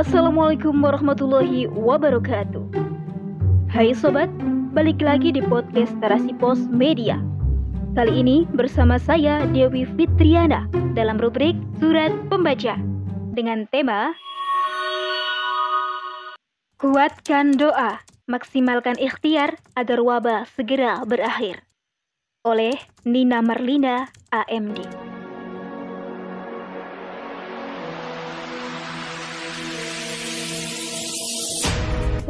Assalamualaikum warahmatullahi wabarakatuh. Hai sobat, balik lagi di podcast Terasi Pos Media. Kali ini bersama saya Dewi Fitriana dalam rubrik Surat Pembaca dengan tema Kuatkan doa, maksimalkan ikhtiar agar wabah segera berakhir. Oleh Nina Marlina, AMD.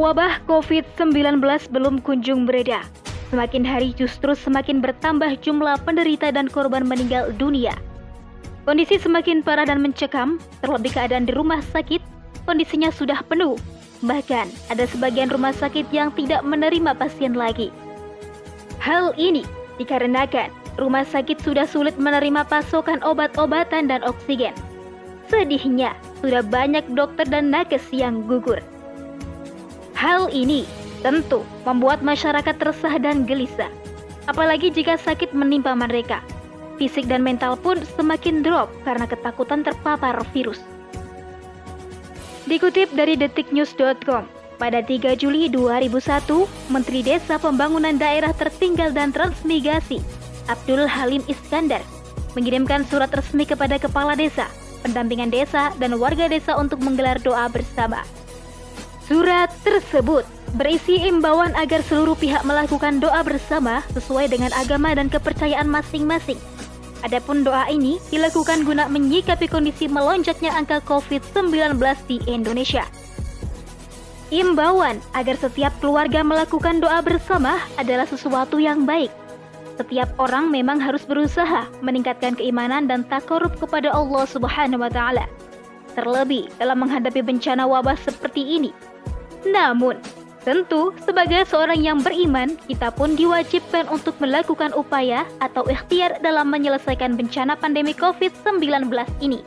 Wabah COVID-19 belum kunjung bereda. Semakin hari justru semakin bertambah jumlah penderita dan korban meninggal dunia. Kondisi semakin parah dan mencekam, terlebih keadaan di rumah sakit, kondisinya sudah penuh. Bahkan, ada sebagian rumah sakit yang tidak menerima pasien lagi. Hal ini dikarenakan rumah sakit sudah sulit menerima pasokan obat-obatan dan oksigen. Sedihnya, sudah banyak dokter dan nakes yang gugur. Hal ini tentu membuat masyarakat resah dan gelisah, apalagi jika sakit menimpa mereka. Fisik dan mental pun semakin drop karena ketakutan terpapar virus. Dikutip dari detiknews.com, pada 3 Juli 2001, Menteri Desa Pembangunan Daerah Tertinggal dan Transmigrasi, Abdul Halim Iskandar, mengirimkan surat resmi kepada kepala desa, pendampingan desa, dan warga desa untuk menggelar doa bersama Surat tersebut berisi imbauan agar seluruh pihak melakukan doa bersama sesuai dengan agama dan kepercayaan masing-masing. Adapun doa ini dilakukan guna menyikapi kondisi melonjaknya angka COVID-19 di Indonesia. Imbauan agar setiap keluarga melakukan doa bersama adalah sesuatu yang baik. Setiap orang memang harus berusaha meningkatkan keimanan dan takarub kepada Allah Subhanahu wa taala. Terlebih dalam menghadapi bencana wabah seperti ini, namun, tentu sebagai seorang yang beriman, kita pun diwajibkan untuk melakukan upaya atau ikhtiar dalam menyelesaikan bencana pandemi COVID-19 ini.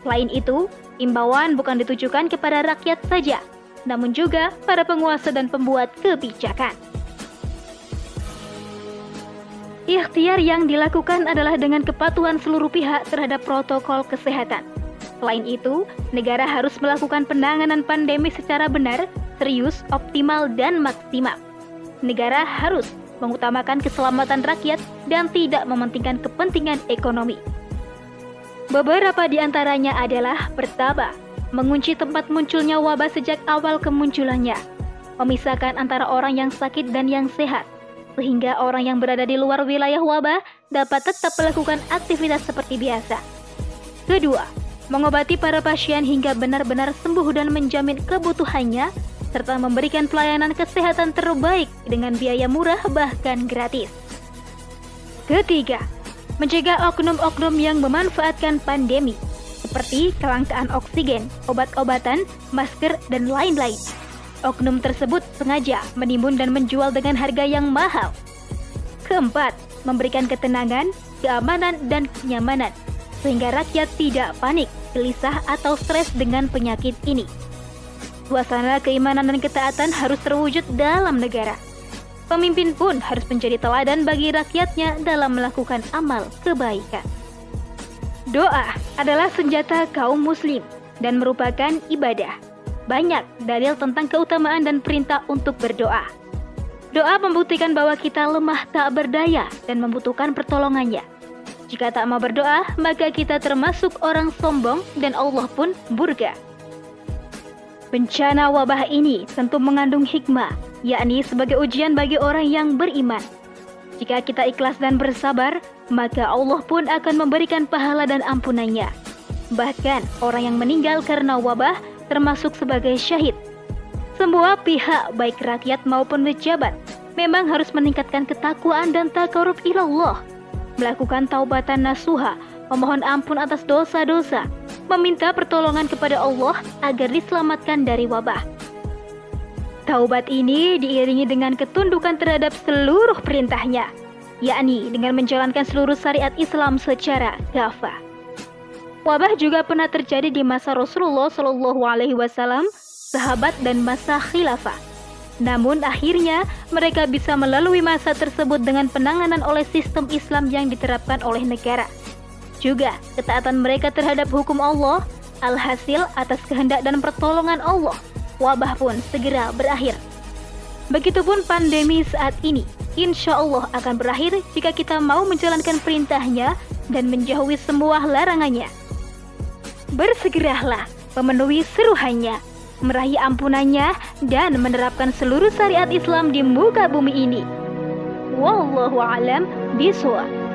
Selain itu, imbauan bukan ditujukan kepada rakyat saja, namun juga para penguasa dan pembuat kebijakan. Ikhtiar yang dilakukan adalah dengan kepatuhan seluruh pihak terhadap protokol kesehatan Selain itu, negara harus melakukan penanganan pandemi secara benar, serius, optimal, dan maksimal. Negara harus mengutamakan keselamatan rakyat dan tidak mementingkan kepentingan ekonomi. Beberapa di antaranya adalah pertama, mengunci tempat munculnya wabah sejak awal kemunculannya, memisahkan antara orang yang sakit dan yang sehat, sehingga orang yang berada di luar wilayah wabah dapat tetap melakukan aktivitas seperti biasa. Kedua, mengobati para pasien hingga benar-benar sembuh dan menjamin kebutuhannya, serta memberikan pelayanan kesehatan terbaik dengan biaya murah bahkan gratis. Ketiga, mencegah oknum-oknum yang memanfaatkan pandemi, seperti kelangkaan oksigen, obat-obatan, masker, dan lain-lain. Oknum tersebut sengaja menimbun dan menjual dengan harga yang mahal. Keempat, memberikan ketenangan, keamanan, dan kenyamanan sehingga rakyat tidak panik, gelisah, atau stres dengan penyakit ini. Suasana keimanan dan ketaatan harus terwujud dalam negara. Pemimpin pun harus menjadi teladan bagi rakyatnya dalam melakukan amal kebaikan. Doa adalah senjata kaum muslim dan merupakan ibadah. Banyak dalil tentang keutamaan dan perintah untuk berdoa. Doa membuktikan bahwa kita lemah tak berdaya dan membutuhkan pertolongannya. Jika tak mau berdoa, maka kita termasuk orang sombong dan Allah pun burga. Bencana wabah ini tentu mengandung hikmah, yakni sebagai ujian bagi orang yang beriman. Jika kita ikhlas dan bersabar, maka Allah pun akan memberikan pahala dan ampunannya. Bahkan orang yang meninggal karena wabah termasuk sebagai syahid. Semua pihak, baik rakyat maupun pejabat, memang harus meningkatkan ketakwaan dan takarub ilallah melakukan taubatan nasuha, memohon ampun atas dosa-dosa, meminta pertolongan kepada Allah agar diselamatkan dari wabah. Taubat ini diiringi dengan ketundukan terhadap seluruh perintahnya, yakni dengan menjalankan seluruh syariat Islam secara kafah. Wabah juga pernah terjadi di masa Rasulullah Shallallahu Alaihi Wasallam, sahabat dan masa khilafah. Namun akhirnya mereka bisa melalui masa tersebut dengan penanganan oleh sistem Islam yang diterapkan oleh negara. Juga ketaatan mereka terhadap hukum Allah Alhasil atas kehendak dan pertolongan Allah, wabah pun segera berakhir. Begitupun pandemi saat ini, insya Allah akan berakhir jika kita mau menjalankan perintahnya dan menjauhi semua larangannya. Bersegeralah memenuhi seruhannya, meraih ampunannya, dan menerapkan seluruh syariat Islam di muka bumi ini. Wallahu alam bishawab.